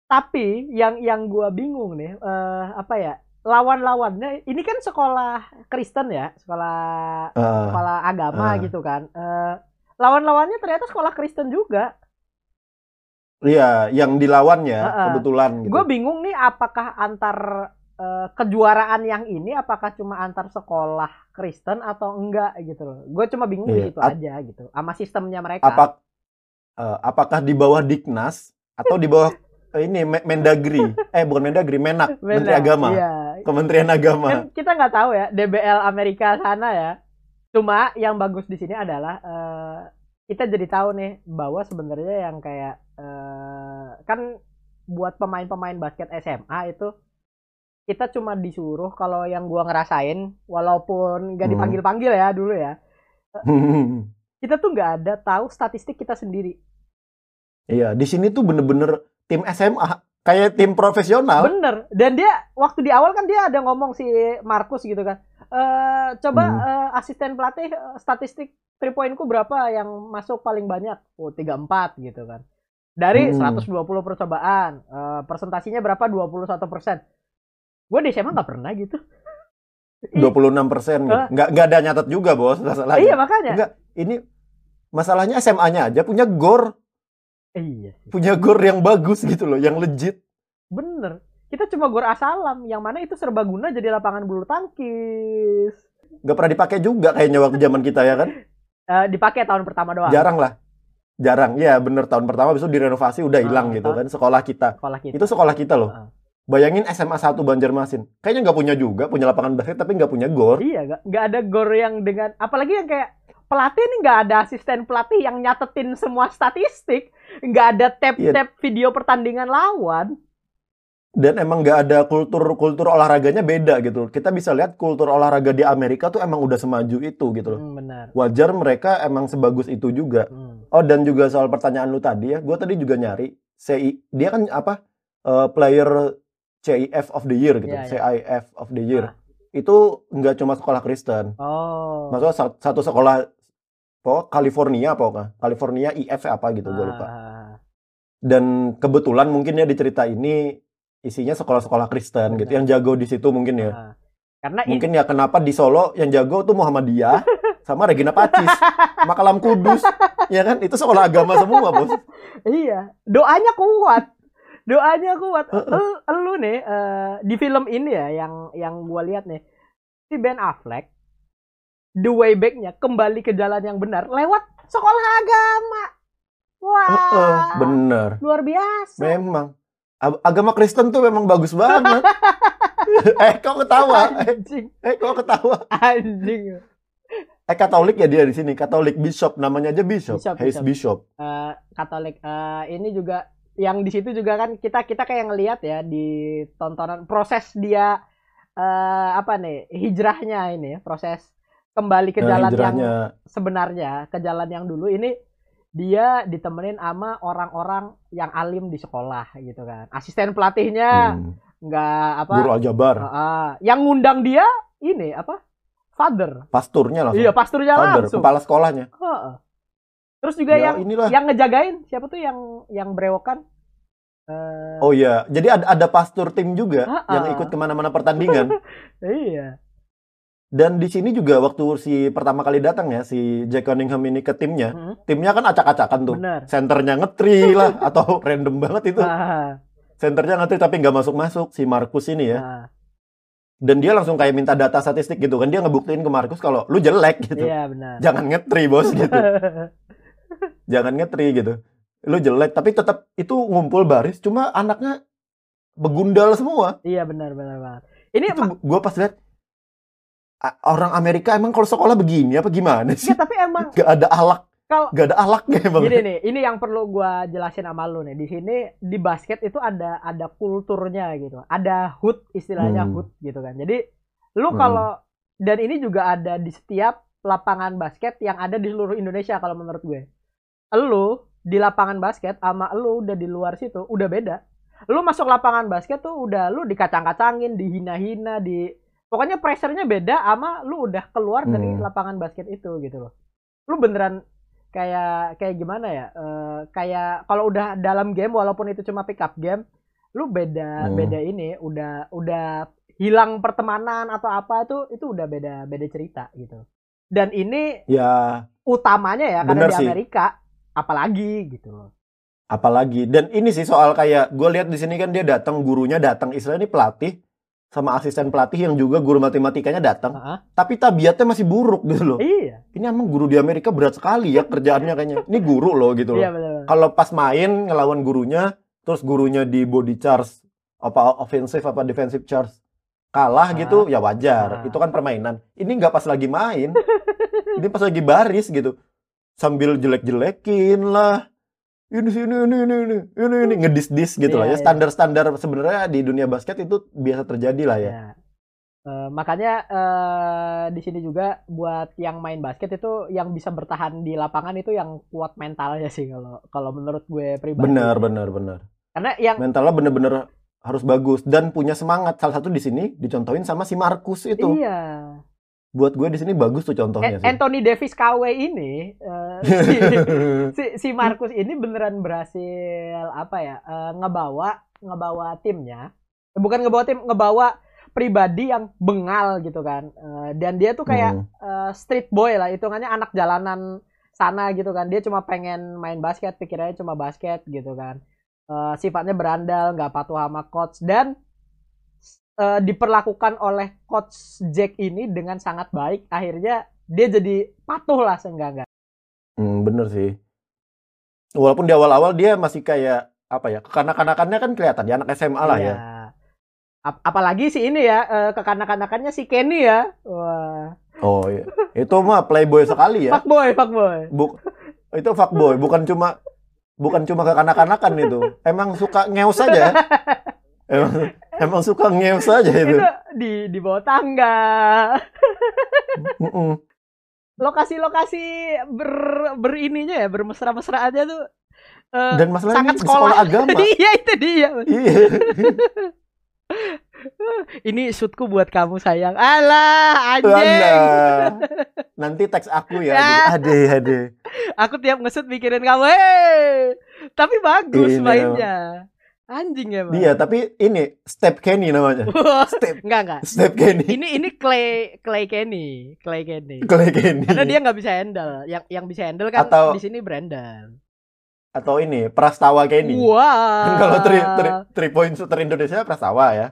Tapi yang yang gua bingung nih, eh, apa ya? Lawan-lawannya ini kan sekolah Kristen ya, sekolah Eh, sekolah agama ah. gitu kan. Eh, lawan-lawannya ternyata sekolah Kristen juga. Iya, yang dilawan ya Heeh. kebetulan gitu. Gue bingung nih apakah antar eh, kejuaraan yang ini apakah cuma antar sekolah Kristen atau enggak gitu loh. Gue cuma bingung di Iya, situ ap- aja gitu. Sama sistemnya mereka. Apa eh, apakah di bawah Diknas atau di bawah [LAUGHS] ini Me- Mendagri? eh bukan Mendagri, Menak, Beda. Menteri Agama, Iya. Kementerian Agama. Kan kita nggak tahu ya DBL Amerika sana ya. Cuma yang bagus di sini adalah eh, kita jadi tahu nih bahwa sebenarnya yang kayak eh, kan buat pemain-pemain basket SMA itu kita cuma disuruh kalau yang gua ngerasain walaupun nggak Hmm. dipanggil-panggil ya dulu ya [LAUGHS] kita tuh nggak ada tahu statistik kita sendiri Iya, di sini tuh bener-bener tim SMA kayak tim profesional. Bener. Dan dia waktu di awal kan dia ada ngomong si Markus gitu kan. Eh coba Hmm. eh, asisten pelatih eh, statistik 3 poinku berapa yang masuk paling banyak? Oh, 34 gitu kan. Dari Hmm. 120 percobaan, eh, presentasinya berapa? 21 persen. Gue di SMA nggak pernah gitu. [LAUGHS] 26 persen. Hah? Nggak, nggak ada nyatet juga bos masalahnya. Iya makanya. Enggak, ini masalahnya SMA-nya aja punya gor, Iya sih. punya gor yang bagus gitu loh, yang legit. Bener. Kita cuma gor asalam, yang mana itu serbaguna jadi lapangan bulu tangkis. Nggak pernah dipakai juga kayaknya waktu zaman kita ya kan. Eh, dipakai tahun pertama doang. Jarang lah. Jarang. Ya bener tahun pertama besok direnovasi udah hilang Ah, gitu ah. kan sekolah kita. Sekolah kita. Itu sekolah kita loh. Ah. Bayangin SMA 1 Banjarmasin. Kayaknya nggak punya juga, punya lapangan basket tapi nggak punya gor. Iya, nggak ada gor yang dengan apalagi yang kayak pelatih ini nggak ada asisten pelatih yang nyatetin semua statistik, nggak ada Iya. tab-tab video pertandingan lawan. Dan emang nggak ada kultur kultur olahraganya beda gitu. Kita bisa lihat kultur olahraga di Amerika tuh emang udah semaju itu gitu loh. Hmm, benar. Wajar mereka emang sebagus itu juga. Hmm. Oh dan juga soal pertanyaan lu tadi ya, gue tadi juga nyari CI dia kan apa eh, player CIF of the year gitu, Iya, iya. CIF of the year. Ah. Itu nggak cuma sekolah Kristen, Oh. maksudnya sa- satu sekolah po California apa? California IF apa gitu gue lupa. Dan kebetulan mungkin ya di cerita ini isinya sekolah-sekolah Kristen gitu, Benar. yang jago di situ mungkin ya. ah. Karena ini Mungkin ya kenapa di Solo yang jago tuh Muhammadiyah sama Regina Pacis, sama Kalam Kudus, ya kan? Itu sekolah agama semua bos. iya, doanya kuat. Doanya kuat. Heeh. Lu, lu nih eh, di film ini ya yang yang gua lihat nih si Ben Affleck the way back-nya kembali ke jalan yang benar lewat sekolah agama. Wah. Heeh, bener. luar biasa. Memang Ag- agama Kristen tuh memang bagus banget. [LAUGHS] eh kok ketawa? Eh, Anjing, eh kok ketawa? anjing. Eh Katolik ya dia di sini. Katolik Bishop namanya aja Bishop. Bishop, Hayes Bishop. Eh, Katolik eh, ini juga yang di situ juga kan kita kita kayak ngelihat ya di tontonan proses dia eh apa nih hijrahnya ini ya, proses kembali ke Nah, jalan yang hijrahnya. sebenarnya ke jalan yang dulu ini dia ditemenin sama orang-orang yang alim di sekolah gitu kan asisten pelatihnya Hmm, nggak apa Guru Aljabar. Ah, yang ngundang dia ini apa father Pasturnya langsung. iya pasturnya Father, langsung kepala sekolahnya. Heeh. terus juga Ya, yang inilah. yang ngejagain siapa tuh yang yang brewokan Eh, Oh iya, jadi ada ada pastur tim juga Ah, yang ah. ikut ke mana-mana pertandingan. [LAUGHS] iya Dan di sini juga waktu si pertama kali datang ya si Jack Cunningham ini ke timnya, Mhm. timnya kan acak-acakan tuh. bener Senternya ngetri lah [LAUGHS] atau random banget itu. Ah, Senternya ngetri tapi nggak masuk-masuk si Markus ini ya. ah. Dan dia langsung kayak minta data statistik gitu kan. Dia ngebuktiin ke Markus kalau lu jelek gitu. iya benar Jangan ngetri bos [LAUGHS] gitu. Jangan ngetri gitu. Lu jelek tapi tetap itu ngumpul baris cuma anaknya begundal semua. iya benar benar banget ini gua pas lihat orang Amerika emang kalau sekolah begini apa gimana sih? ya, tapi emang Gak ada alak, kalau gak ada alaknya emang. Gini nih, ini yang perlu gua jelasin sama lu nih. Di sini di basket itu ada ada kulturnya gitu. Ada hood istilahnya Hmm. hood gitu kan. Jadi lu Hmm. kalau dan ini juga ada di setiap lapangan basket yang ada di seluruh Indonesia kalau menurut gue. Lu di lapangan basket sama lu udah di luar situ udah beda. Lu masuk lapangan basket tuh udah lu dikacang-kacangin, dihina-hina, di pokoknya pressure-nya beda sama lu udah keluar dari Hmm. lapangan basket itu gitu loh. Lu beneran kayak kayak gimana ya eh, kayak kalau udah dalam game walaupun itu cuma pick up game lu beda Hmm. beda ini udah udah hilang pertemanan atau apa itu itu udah beda beda cerita gitu dan ini Ya, utamanya ya karena di sih. Amerika apalagi gitu loh apalagi dan ini sih soal kayak gue lihat di sini kan dia datang gurunya datang istilahnya ini pelatih sama asisten pelatih yang juga guru matematikanya datang. Heeh. tapi tabiatnya masih buruk gitu loh. Iya. Ini emang guru di Amerika berat sekali ya kerjaannya kayaknya. Ini guru loh gitu loh. Iya kalau pas main ngelawan gurunya terus gurunya di body charge apa offensive apa defensive charge kalah Ah. gitu ya wajar. Ah. itu kan permainan. Ini nggak pas lagi main. [LAUGHS] Ini pas lagi baris gitu. Sambil jelek-jelekin lah ini sini ini ini ini ini ini ngedis-dis gitu lah ya Iya, iya. standar-standar sebenarnya di dunia basket itu biasa terjadi lah ya Ya. Eh, makanya eh, di sini juga buat yang main basket itu yang bisa bertahan di lapangan itu yang kuat mentalnya sih kalau kalau menurut gue pribadi. benar benar benar Karena yang mentalnya bener-bener harus bagus dan punya semangat. Salah satu di sini dicontohin sama si Marcus itu. iya. Buat gue di sini bagus tuh contohnya A- sih. Anthony Davis KW ini eh, si, [LAUGHS] si si Marcus ini beneran berhasil apa ya eh, ngebawa ngebawa timnya. Eh, bukan ngebawa tim ngebawa pribadi yang bengal gitu kan. Eh, dan dia tuh kayak Hmm. eh, street boy lah hitungannya anak jalanan sana gitu kan. Dia cuma pengen main basket pikirannya cuma basket gitu kan. Eh, sifatnya berandal nggak patuh sama coach. Dan eh, diperlakukan oleh coach Jack ini dengan sangat baik akhirnya dia jadi patuh lah seenggak Hmm, bener sih. Walaupun di awal-awal dia masih kayak apa ya kekanak-kanakannya kan kelihatan dia anak SMA lah ya. Ap- apalagi si ini ya eh, kekanak-kanakannya si Kenny ya wah Oh iya. Itu mah playboy sekali ya. fuckboy fuckboy Buk itu fuckboy, bukan cuma bukan cuma kekanak-kanakan itu. Emang suka ngeus emang, [LAUGHS] emang suka ngeus saja itu. itu di di bawah tangga Mm-mm. lokasi-lokasi ber berininya ya bermesra-mesra aja tuh eh, Dan masalahnya sangat sekolah, sekolah agama. [LAUGHS] iya itu dia Iya. [LAUGHS] ini shootku buat kamu sayang alah anjing Alah. [LAUGHS] Nanti teks aku ya. Ya. Ade, ade. aku tiap ngesut mikirin kamu hei tapi bagus Ini mainnya anjing ya Dia tapi ini Step Kenny namanya. [LAUGHS] Step enggak enggak Step Kenny. ini ini Clay Clay Kenny Clay Kenny Clay Kenny. karena dia nggak bisa handle yang yang bisa handle kan Atau- di sini Brandon Atau ini Prastawa Kenny. wah Kan [LAUGHS] kalau three, three, three point shooter Indonesia Prastawa ya.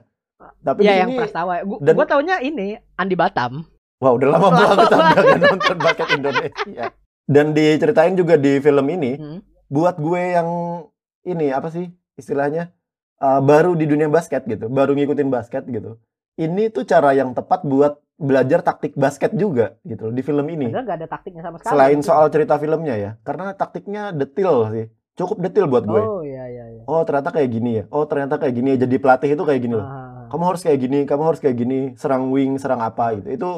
Tapi ya yang Prastawa gua, dan- gua taunya ini Andi Batam wah udah lama banget kita nggak nonton basket Indonesia. [LAUGHS] Dan diceritain juga di film ini, Hmm. buat gue yang ini apa sih istilahnya uh, baru di dunia basket gitu, baru ngikutin basket gitu. Ini tuh cara yang tepat buat belajar taktik basket juga gitu di film ini. padahal nggak ada taktiknya sama sekali Selain gitu. soal cerita filmnya ya, karena taktiknya detail sih, cukup detail buat gue. oh iya iya iya Oh ternyata kayak gini ya. Oh ternyata kayak gini ya. Jadi pelatih itu kayak gini loh. Ah, Kamu harus kayak gini, kamu harus kayak gini. Serang wing, serang apa gitu. Itu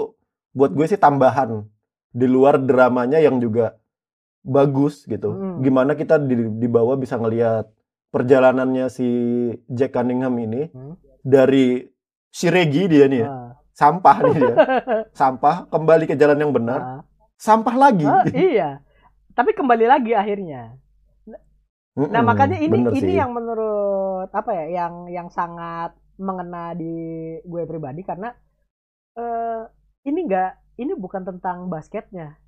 buat gue sih tambahan di luar dramanya yang juga bagus gitu. Hmm. Gimana kita di, di bawah bisa ngelihat perjalanannya si Jack Cunningham ini Hmm. dari si Regi dia nih ya. ah. Sampah nih dia. [LAUGHS] Sampah kembali ke jalan yang benar. Ah. Sampah lagi. Ah, iya tapi kembali lagi akhirnya Nah Mm-mm, makanya ini ini sih. yang menurut apa ya yang yang sangat mengena di gue pribadi karena eh ini enggak ini bukan tentang basketnya.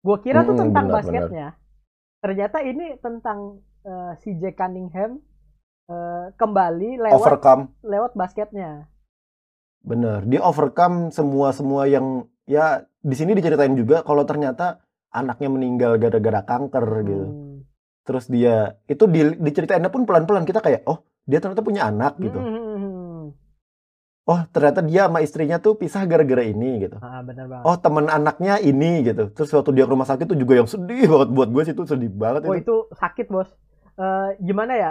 Gue kira tuh Mm-mm, tentang benar, basketnya. Ternyata ini tentang eh, si Jack Cunningham eh, kembali lewat overcome lewat basketnya. Bener, dia overcome semua-semua yang ya di sini diceritain juga kalau ternyata anaknya meninggal gara-gara kanker gitu. Hmm. Terus dia itu di, diceritainnya pun pelan-pelan kita kayak oh dia ternyata punya anak gitu. Hmm. Oh ternyata dia sama istrinya tuh pisah gara-gara ini gitu. Ah, benar banget. Oh teman anaknya ini gitu. Terus waktu dia ke rumah sakit tuh juga yang sedih banget buat gue sih itu sedih banget Oh itu. itu sakit bos. Eh gimana ya?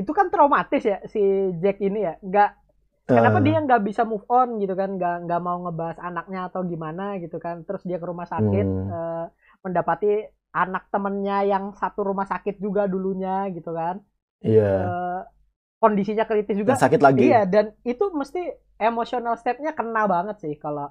Itu kan traumatis ya si Jack ini ya. Nggak kenapa Eh, dia nggak bisa move on gitu kan? Nggak nggak mau ngebahas anaknya atau gimana gitu kan? Terus dia ke rumah sakit Hmm. eh, mendapati anak temennya yang satu rumah sakit juga dulunya gitu kan? Iya. Eh, kondisinya kritis juga. Dan sakit lagi. Iya dan itu mesti emotional step-nya kena banget sih kalau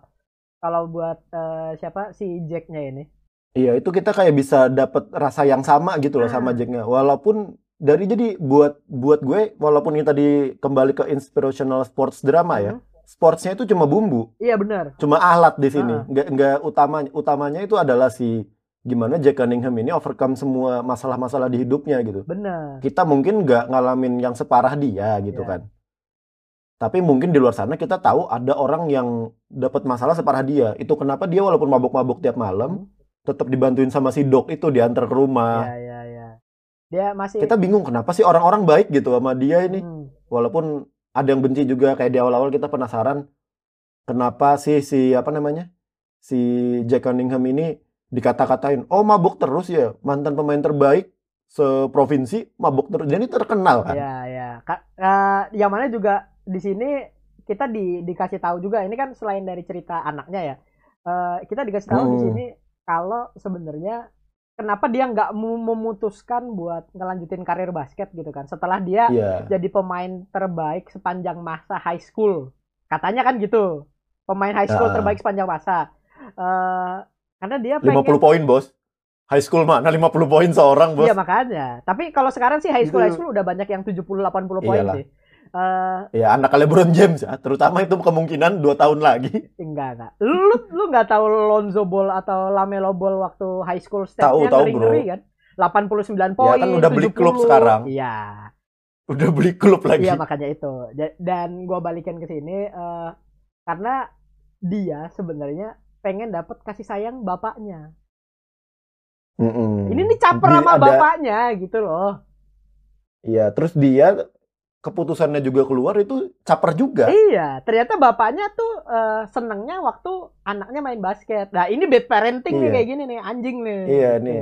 kalau buat eh, siapa si Jack-nya ini. Iya, itu kita kayak bisa dapet rasa yang sama gitu loh sama Jacknya. Walaupun dari jadi buat buat gue, walaupun ini tadi kembali ke inspirational sports drama ya, Hmm. sportsnya itu cuma bumbu, Iya benar. cuma alat di sini. Ah. Nggak nggak utamanya utamanya itu adalah si gimana Jack Cunningham ini overcome semua masalah-masalah di hidupnya gitu. Benar. Kita mungkin nggak ngalamin yang separah dia gitu Iya. kan. Tapi mungkin di luar sana kita tahu ada orang yang dapat masalah separah dia. Itu kenapa dia walaupun mabuk-mabuk tiap malam, tetap dibantuin sama si dok itu diantar ke rumah. Iya iya iya. Dia masih Kita bingung kenapa sih orang-orang baik gitu sama dia ini. Hmm. Walaupun ada yang benci juga kayak di awal-awal kita penasaran kenapa sih si apa namanya? Si Jack Cunningham ini dikata-katain, "Oh, mabuk terus ya, mantan pemain terbaik seprovinsi mabuk terus." Jadi terkenal kan. Iya, iya. Ka- eh, yang mana juga di sini kita di, dikasih tahu juga ini kan selain dari cerita anaknya ya. eh, kita dikasih tahu di Hmm. sini kalau sebenarnya kenapa dia nggak mu- memutuskan buat ngelanjutin karir basket gitu kan setelah dia Iya. jadi pemain terbaik sepanjang masa high school katanya kan gitu pemain high school Ah. terbaik sepanjang masa Eh, karena dia 50 pengen poin, Bos. High school mana 50 poin seorang, Bos? Iya makanya. Tapi kalau sekarang sih high school Itu- high school udah banyak yang 70 80 poin sih. Eh Ya, anak LeBron James ya. Terutama itu kemungkinan 2 tahun lagi. enggak enggak. Lu lu nggak tahu Lonzo Ball atau Lamelo Ball waktu high school Tahu, stats-nya tahu, ngeri-ngeri bro. kan? 89 poin. kan udah beli klub 70. sekarang. Iya. Udah beli klub lagi. Iya makanya itu. Dan gua balikin ke sini eh, karena dia sebenarnya pengen dapat kasih sayang bapaknya. Mm-mm. Ini nih caper sama ada- bapaknya gitu loh. Iya, terus dia keputusannya juga keluar itu caper juga. Iya, ternyata bapaknya tuh eh, senengnya waktu anaknya main basket. Nah, ini bad parenting nih Iya. kayak gini nih, anjing nih. Iya, Gitu. nih.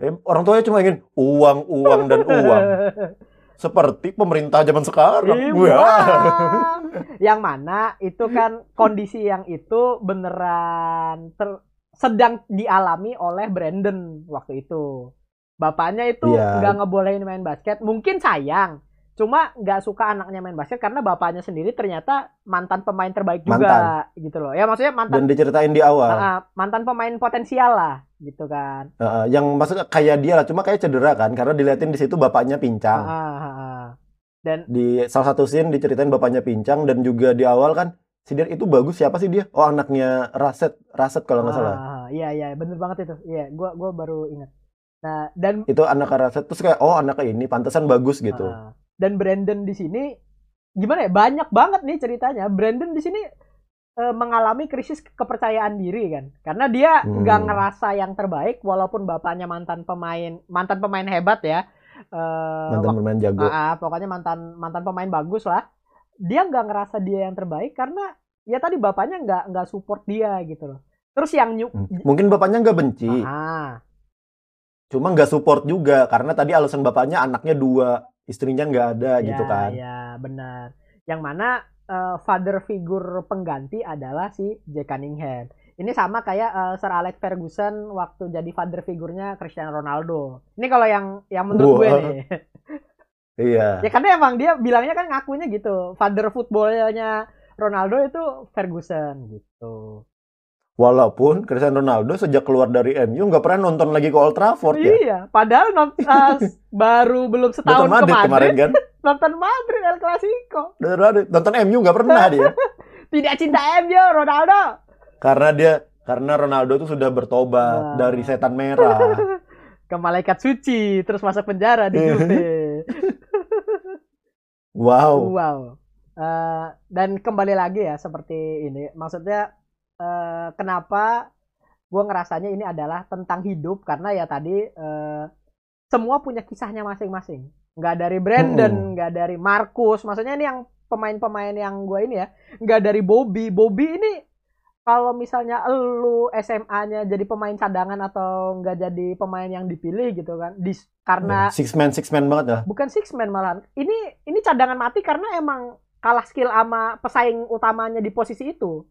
Eh, orang tuanya cuma ingin uang, uang dan uang. [LAUGHS] Seperti pemerintah zaman sekarang. Iya, Wah. yang mana itu kan kondisi yang itu beneran ter- sedang dialami oleh Brandon waktu itu. Bapaknya itu Iya. nggak ngebolehin main basket, mungkin sayang. Cuma nggak suka anaknya main basket karena bapaknya sendiri ternyata mantan pemain terbaik juga gitu loh. Ya maksudnya mantan Dan diceritain di awal. Ah, mantan pemain potensial lah gitu kan. Heeh, yang maksudnya kayak dia lah, cuma kayak cedera kan, karena diliatin di situ bapaknya pincang. Ah, ah, ah. Dan Di salah satu scene diceritain bapaknya pincang dan juga di awal kan si dia itu bagus siapa sih dia? Oh anaknya Raset, Raset kalau nggak salah. ah, iya iya bener banget itu. Iya, gua gua baru ingat. Nah, dan Itu anak Raset terus kayak oh anaknya ini pantesan bagus gitu. ah, dan Brandon di sini gimana ya? Banyak banget nih ceritanya. Brandon di sini eh, mengalami krisis kepercayaan diri kan. Karena dia Hmm. nggak ngerasa yang terbaik walaupun bapaknya mantan pemain mantan pemain hebat ya. Eh, Mantan pemain jago. Ah, ah, pokoknya mantan mantan pemain bagus lah. Dia nggak ngerasa dia yang terbaik karena ya tadi bapaknya nggak nggak support dia gitu loh. Terus yang nyu Hmm. Mungkin bapaknya nggak benci, ah, cuma nggak support juga karena tadi alasan bapaknya anaknya dua, istrinya nggak ada ya, gitu kan. Ya benar. Yang mana eh, father figure pengganti adalah si Jack Cunningham. Ini sama kayak eh, Sir Alex Ferguson waktu jadi father figurnya Cristiano Ronaldo. Ini kalau yang yang menurut gue Wah. nih. [LAUGHS] Iya. ya karena emang dia bilangnya kan ngakunya gitu. Father footballnya Ronaldo itu Ferguson gitu. Walaupun Cristiano Ronaldo sejak keluar dari MU nggak pernah nonton lagi ke Old Trafford ya. Iya, padahal non- eh, [LAUGHS] baru belum setahun Nonton Madrid kemarin, kemarin kan. [LAUGHS] nonton Madrid El Clasico. Nonton Madrid. Nonton MU nggak pernah dia. [LAUGHS] Tidak cinta MU Ronaldo. Karena dia karena Ronaldo tuh sudah bertobat Wah. dari setan merah. Ke malaikat suci terus masuk penjara di Juve. Wow. wow. Eh, dan kembali lagi ya seperti ini. Maksudnya eh, kenapa gue ngerasanya ini adalah tentang hidup karena ya tadi eh, semua punya kisahnya masing-masing. Nggak dari Brandon, Mm-mm. nggak dari Marcus. Maksudnya ini yang pemain-pemain yang gue ini ya, nggak dari Bobby. Bobby ini kalau misalnya lu SMA-nya jadi pemain cadangan atau nggak jadi pemain yang dipilih gitu kan, di, karena Six man six man banget ya. bukan six man malahan. Ini ini cadangan mati karena emang kalah skill sama pesaing utamanya di posisi itu.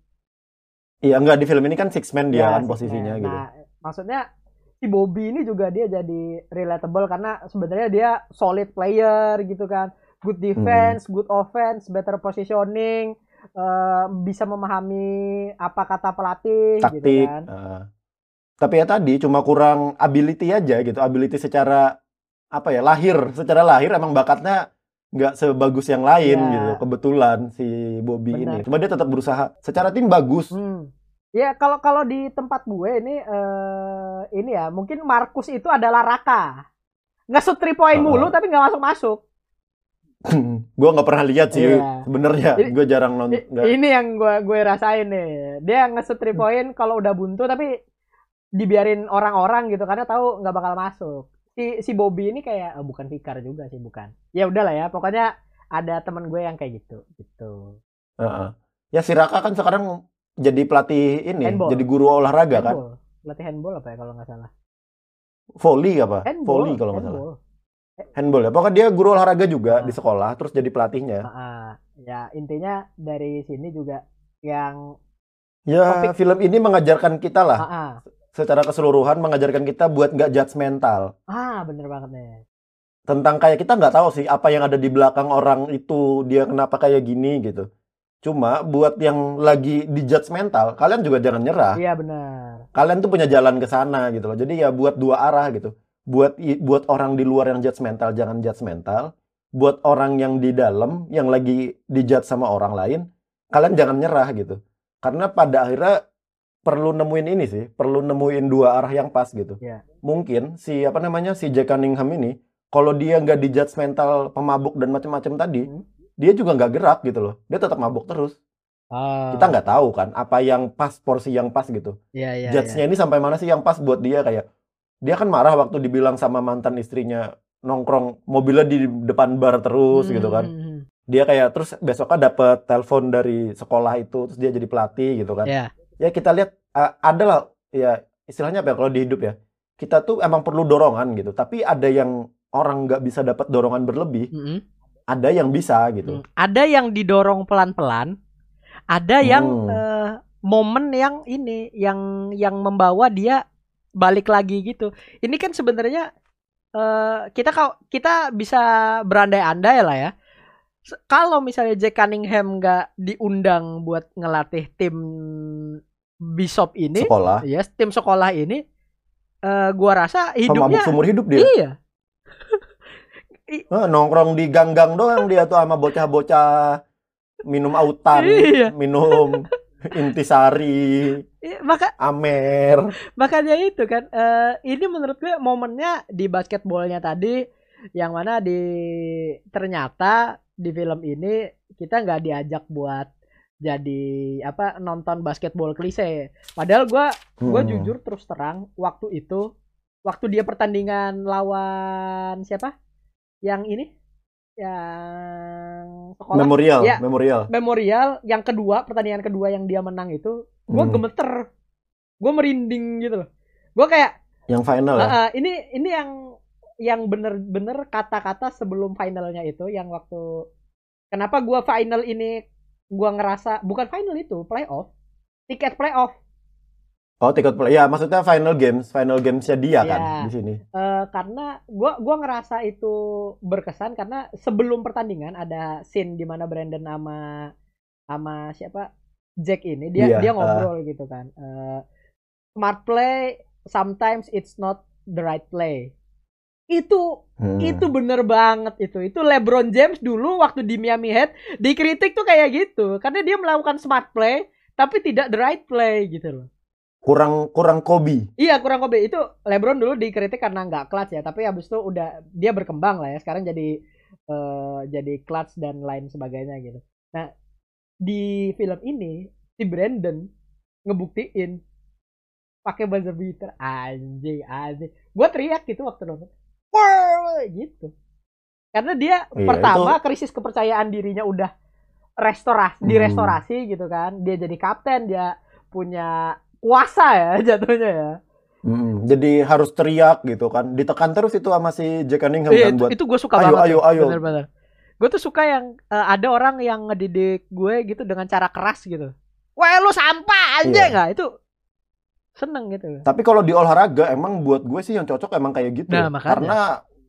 Iya enggak di film ini kan six man dia Ya, kan posisinya man. gitu. Nah, maksudnya si Bobby ini juga dia jadi relatable karena sebenarnya dia solid player gitu kan. Good defense, Hmm. good offense, better positioning, eh, bisa memahami apa kata pelatih gitu Taktik. kan. eh. tapi ya tadi cuma kurang ability aja gitu. Ability secara apa ya lahir, secara lahir emang bakatnya nggak sebagus yang lain Ya. gitu. Kebetulan si Bobby Benar. ini. Cuma dia tetap berusaha. Secara tim bagus. Hmm. Ya kalau kalau di tempat gue ini eh, ini ya mungkin Markus itu adalah Raka. Nge-shoot three point mulu Uh-uh. tapi nggak masuk masuk. [LAUGHS] gue nggak pernah lihat sih Iya. sebenarnya. Gue jarang nonton. Ini yang gue gue rasain nih. Dia nge-shoot three point kalau udah buntu tapi dibiarin orang-orang gitu karena tahu nggak bakal masuk. Si si Bobby ini kayak oh, bukan Fikar juga sih bukan. Ya udahlah ya pokoknya ada teman gue yang kayak gitu gitu. Heeh. Ya si Raka kan sekarang jadi pelatih ini, Handball. jadi guru olahraga kan. Handball. Latih handball apa ya kalau nggak salah? Volley apa? Handball. Volley kalau nggak salah. handball. Ya. Pokoknya dia guru olahraga juga Ah. di sekolah, terus jadi pelatihnya. Ah, ya intinya dari sini juga yang Ya, Topik- film ini mengajarkan kita lah ah, ah, secara keseluruhan mengajarkan kita buat nggak judgmental Ah, bener banget nih. tentang kayak kita nggak tahu sih apa yang ada di belakang orang itu dia kenapa kayak gini gitu. Cuma buat yang lagi di judgmental, kalian juga jangan nyerah. Iya benar. Kalian tuh punya jalan ke sana gitu loh. Jadi ya buat dua arah gitu. Buat buat orang di luar yang judgmental jangan judgmental. Buat orang yang di dalam yang lagi dijudge sama orang lain, kalian jangan nyerah gitu. Karena pada akhirnya perlu nemuin ini sih, perlu nemuin dua arah yang pas gitu. Iya. Mungkin si apa namanya si Jack Cunningham ini, kalau dia nggak di judgmental pemabuk dan macam-macam tadi, Hmm. dia juga nggak gerak gitu loh. Dia tetap mabuk terus. Oh. Kita nggak tahu kan apa yang pas porsi yang pas gitu. Iya iya. Judge-nya ini sampai mana sih yang pas buat dia kayak dia kan marah waktu dibilang sama mantan istrinya nongkrong mobilnya di depan bar terus Hmm, gitu kan. hmm, hmm. Dia kayak terus besoknya dapet telepon dari sekolah itu terus dia jadi pelatih gitu kan. Iya. Ya kita lihat uh, ada lah ya istilahnya apa ya kalau di hidup ya. Kita tuh emang perlu dorongan gitu. Tapi ada yang orang nggak bisa dapat dorongan berlebih, Mm-mm. ada yang bisa gitu. Hmm. Ada yang didorong pelan-pelan, ada yang Hmm. eh, momen yang ini yang yang membawa dia balik lagi gitu. Ini kan sebenarnya eh, kita kau kita bisa berandai-andai lah ya. Kalau misalnya Jack Cunningham nggak diundang buat ngelatih tim Bishop ini, Sekolah, ya tim sekolah ini, eh, gua rasa hidupnya seumur hidup dia. iya, [LAUGHS] Eh, nongkrong di gang-gang doang dia tuh sama bocah-bocah minum autan, [LAUGHS] Iya. minum intisari, Iya, maka amer. makanya itu kan eh, ini menurut gue momennya di basketbolnya tadi yang mana di ternyata di film ini kita nggak diajak buat jadi apa nonton basketball klise padahal gue gue Hmm. jujur terus terang waktu itu waktu dia pertandingan lawan siapa yang ini yang sekolah Memorial, Ya. memorial. memorial yang kedua pertandingan kedua yang dia menang itu gue Hmm. gemeter gue merinding gitu loh gue kayak Yang final ya. "Ah, ah, ini ini yang yang bener-bener kata-kata sebelum finalnya itu yang waktu kenapa gua final ini gua ngerasa bukan final itu playoff tiket playoff Oh, tiket play. Ya, maksudnya final games, final gamesnya dia kan Iya. di sini. Eh, karena gua gua ngerasa itu berkesan karena sebelum pertandingan ada scene di mana Brandon sama sama siapa Jack ini dia Iya, dia ngobrol gitu kan. Eh, smart play sometimes it's not the right play. Itu Hmm. itu bener banget itu. Itu LeBron James dulu waktu di Miami Heat dikritik tuh kayak gitu karena dia melakukan smart play tapi tidak the right play gitu loh. kurang kurang Kobe. Iya kurang Kobe itu LeBron dulu dikritik karena nggak clutch ya tapi habis itu udah dia berkembang lah ya sekarang jadi eh, jadi clutch dan lain sebagainya gitu. Nah di film ini si Brandon ngebuktiin pakai buzzer beater anjing anjing. Gue teriak gitu waktu nonton. Wah gitu. Karena dia Iya, pertama krisis kepercayaan dirinya udah restorasi Hmm. direstorasi gitu kan. Dia jadi kapten dia punya kuasa ya [LAUGHS] jatuhnya ya. Mm, jadi harus teriak gitu kan. Ditekan terus itu sama si Jack Cunningham Iya, kan itu, buat itu gue suka ayo, banget. ayo, tuh. ayo. Bener-bener. Gue tuh suka yang eh, ada orang yang ngedidik gue gitu dengan cara keras gitu. Wah lu sampah aja Iya. nggak? Itu seneng gitu. Tapi kalau di olahraga emang buat gue sih yang cocok emang kayak gitu. Nah, makanya. Karena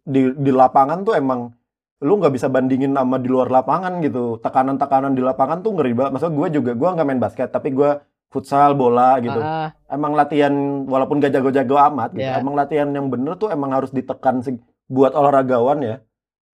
di di lapangan tuh emang lu nggak bisa bandingin sama di luar lapangan gitu. Tekanan-tekanan di lapangan tuh ngeri banget. Maksudnya gue juga gue nggak main basket, tapi gue futsal, bola gitu. Ah, Emang latihan walaupun gak jago-jago amat gitu. Iya. Emang latihan yang bener tuh emang harus ditekan sih buat olahragawan ya.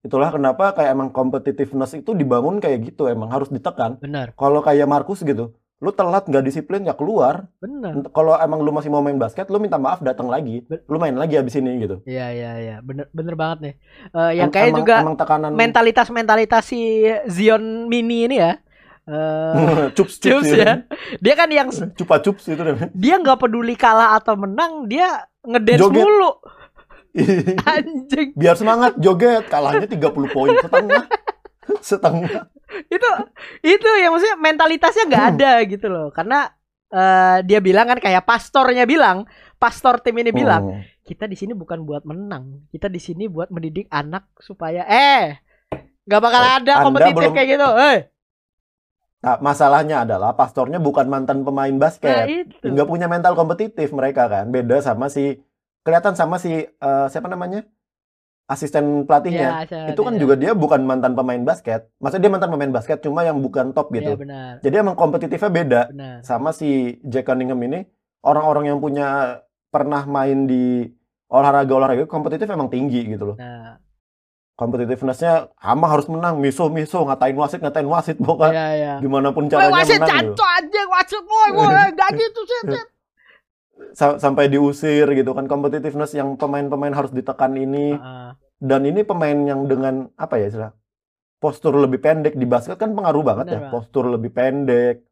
Itulah kenapa kayak emang competitiveness itu dibangun kayak gitu, emang harus ditekan. bener, Kalau kayak Markus gitu, lu telat nggak disiplin ya keluar. bener. Kalau emang lu masih mau main basket, lu minta maaf datang lagi. Lu main lagi abis ini gitu. Iya iya iya, bener bener banget nih. Eh, yang kayak emang, juga emang tekanan mentalitas mentalitas si Zion Mini ini ya. Eh, [LAUGHS] cups cups, Chips ya. Dia kan yang [LAUGHS] Cupa cups itu namanya. dia nggak peduli kalah atau menang, dia ngedance Joget. mulu. [LAUGHS] Anjing. Biar semangat joget, kalahnya 30 poin setengah. [LAUGHS] setengah. itu itu yang maksudnya mentalitasnya nggak Hmm. ada gitu loh karena eh, dia bilang kan kayak pastornya bilang pastor tim ini bilang Hmm. kita di sini bukan buat menang kita di sini buat mendidik anak supaya eh nggak bakal Eh, ada Anda kompetitif belum- kayak gitu eh Nah, masalahnya adalah pastornya bukan mantan pemain Nah, basket. itu. nggak punya mental kompetitif mereka kan beda sama si kelihatan sama si eh, siapa namanya asisten pelatihnya saya- itu kan iya. juga dia bukan mantan pemain basket maksudnya dia mantan pemain basket cuma yang bukan top gitu benar. jadi emang kompetitifnya beda Benar. sama si Jack Cunningham ini orang-orang yang punya pernah main di olahraga olahraga kompetitif emang tinggi gitu loh Nah, competitiveness-nya ama harus menang miso miso ngatain wasit ngatain wasit pokoknya iya iya. gimana pun caranya wasit menang gitu. aja, wasit woi, woi, [LAUGHS] enggak gitu sih. Sa- sampai diusir gitu kan competitiveness yang pemain-pemain harus ditekan ini Heeh. dan ini pemain yang dengan apa ya istilah postur lebih pendek di basket kan pengaruh banget Benar, ya Bang. postur lebih pendek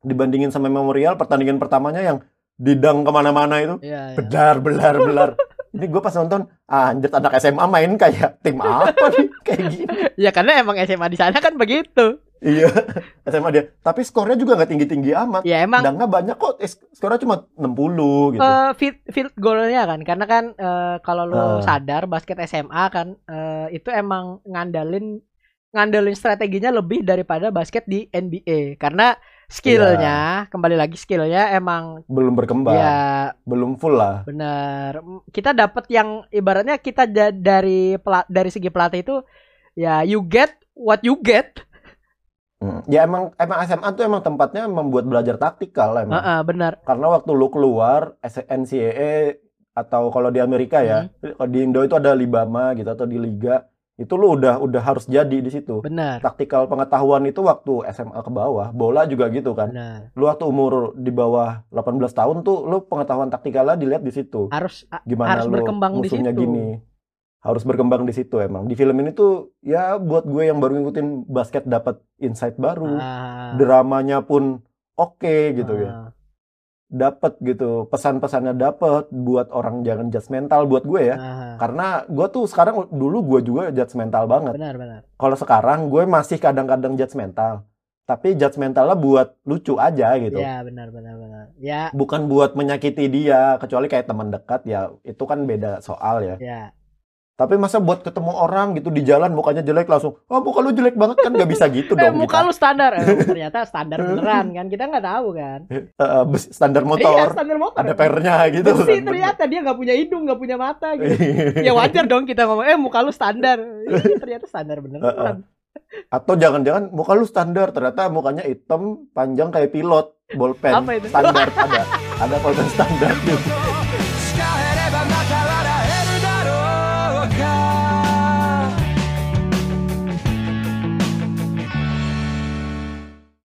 dibandingin sama Memorial pertandingan pertamanya yang didang ke mana-mana itu Iya, iya. belar belar belar [LAUGHS] ini gue pas nonton anjir anak SMA main kayak tim apa nih? [LAUGHS] Kayak gini. Ya karena emang SMA di sana kan begitu. iya [LAUGHS] SMA dia. Tapi skornya juga nggak tinggi tinggi amat. Ya emang dangnya banyak kok. Eh, skornya cuma 60 gitu. Eh field field goalnya kan. Karena kan eh, kalau lo Ah. sadar basket SMA kan eh, itu emang ngandalin ngandelin strateginya lebih daripada basket di NBA karena skillnya kembali lagi skillnya emang belum berkembang. ya belum full lah. bener. Kita dapat yang ibaratnya kita da- dari dari segi pelatih itu ya you get what you get. Hmm. Ya emang emang SMA tuh emang tempatnya membuat belajar taktikal emang. Heeh, bener. Karena waktu lu keluar NCAA atau kalau di Amerika ya, Hmm. kalau di Indo itu ada Libama gitu atau di liga, itu lu udah udah harus jadi di situ. bener Taktikal pengetahuan itu waktu SMA ke bawah, bola juga gitu kan. bener Lu waktu umur di bawah 18 tahun tuh lu pengetahuan taktikalnya dilihat di situ. harus Gimana harus lu berkembang di musuhnya situ. gini. Harus berkembang di situ emang. Di film ini tuh ya buat gue yang baru ngikutin basket dapat insight baru. Ah, dramanya pun oke gitu ya ah, dapat gitu pesan-pesannya dapat buat orang jangan judgmental buat gue ya. Ah. karena gue tuh sekarang dulu gue juga judgmental banget. Benar benar. Kalau sekarang gue masih kadang-kadang judgmental tapi judgmentalnya buat lucu aja gitu. Ya benar benar benar. Ya. Bukan buat menyakiti dia kecuali kayak teman dekat ya itu kan beda soal ya. Ya tapi masa buat ketemu orang gitu di jalan mukanya jelek langsung oh muka lu jelek banget. Kan nggak bisa gitu [LAUGHS] eh, dong muka kita. lu standar. Eh, [LAUGHS] ternyata standar beneran kan. Kita nggak tahu kan. Bes- standar iya motor. standar motor. Ada pernya gitu. Besi kan. ternyata dia nggak punya hidung nggak punya mata gitu. [LAUGHS] Ya wajar dong kita ngomong eh muka lu standar. Ini ternyata standar beneran. Atau jangan-jangan muka lu standar, ternyata mukanya hitam, panjang kayak pilot, bolpen. Apa itu? standar ada. Ada bolpen standar. gitu.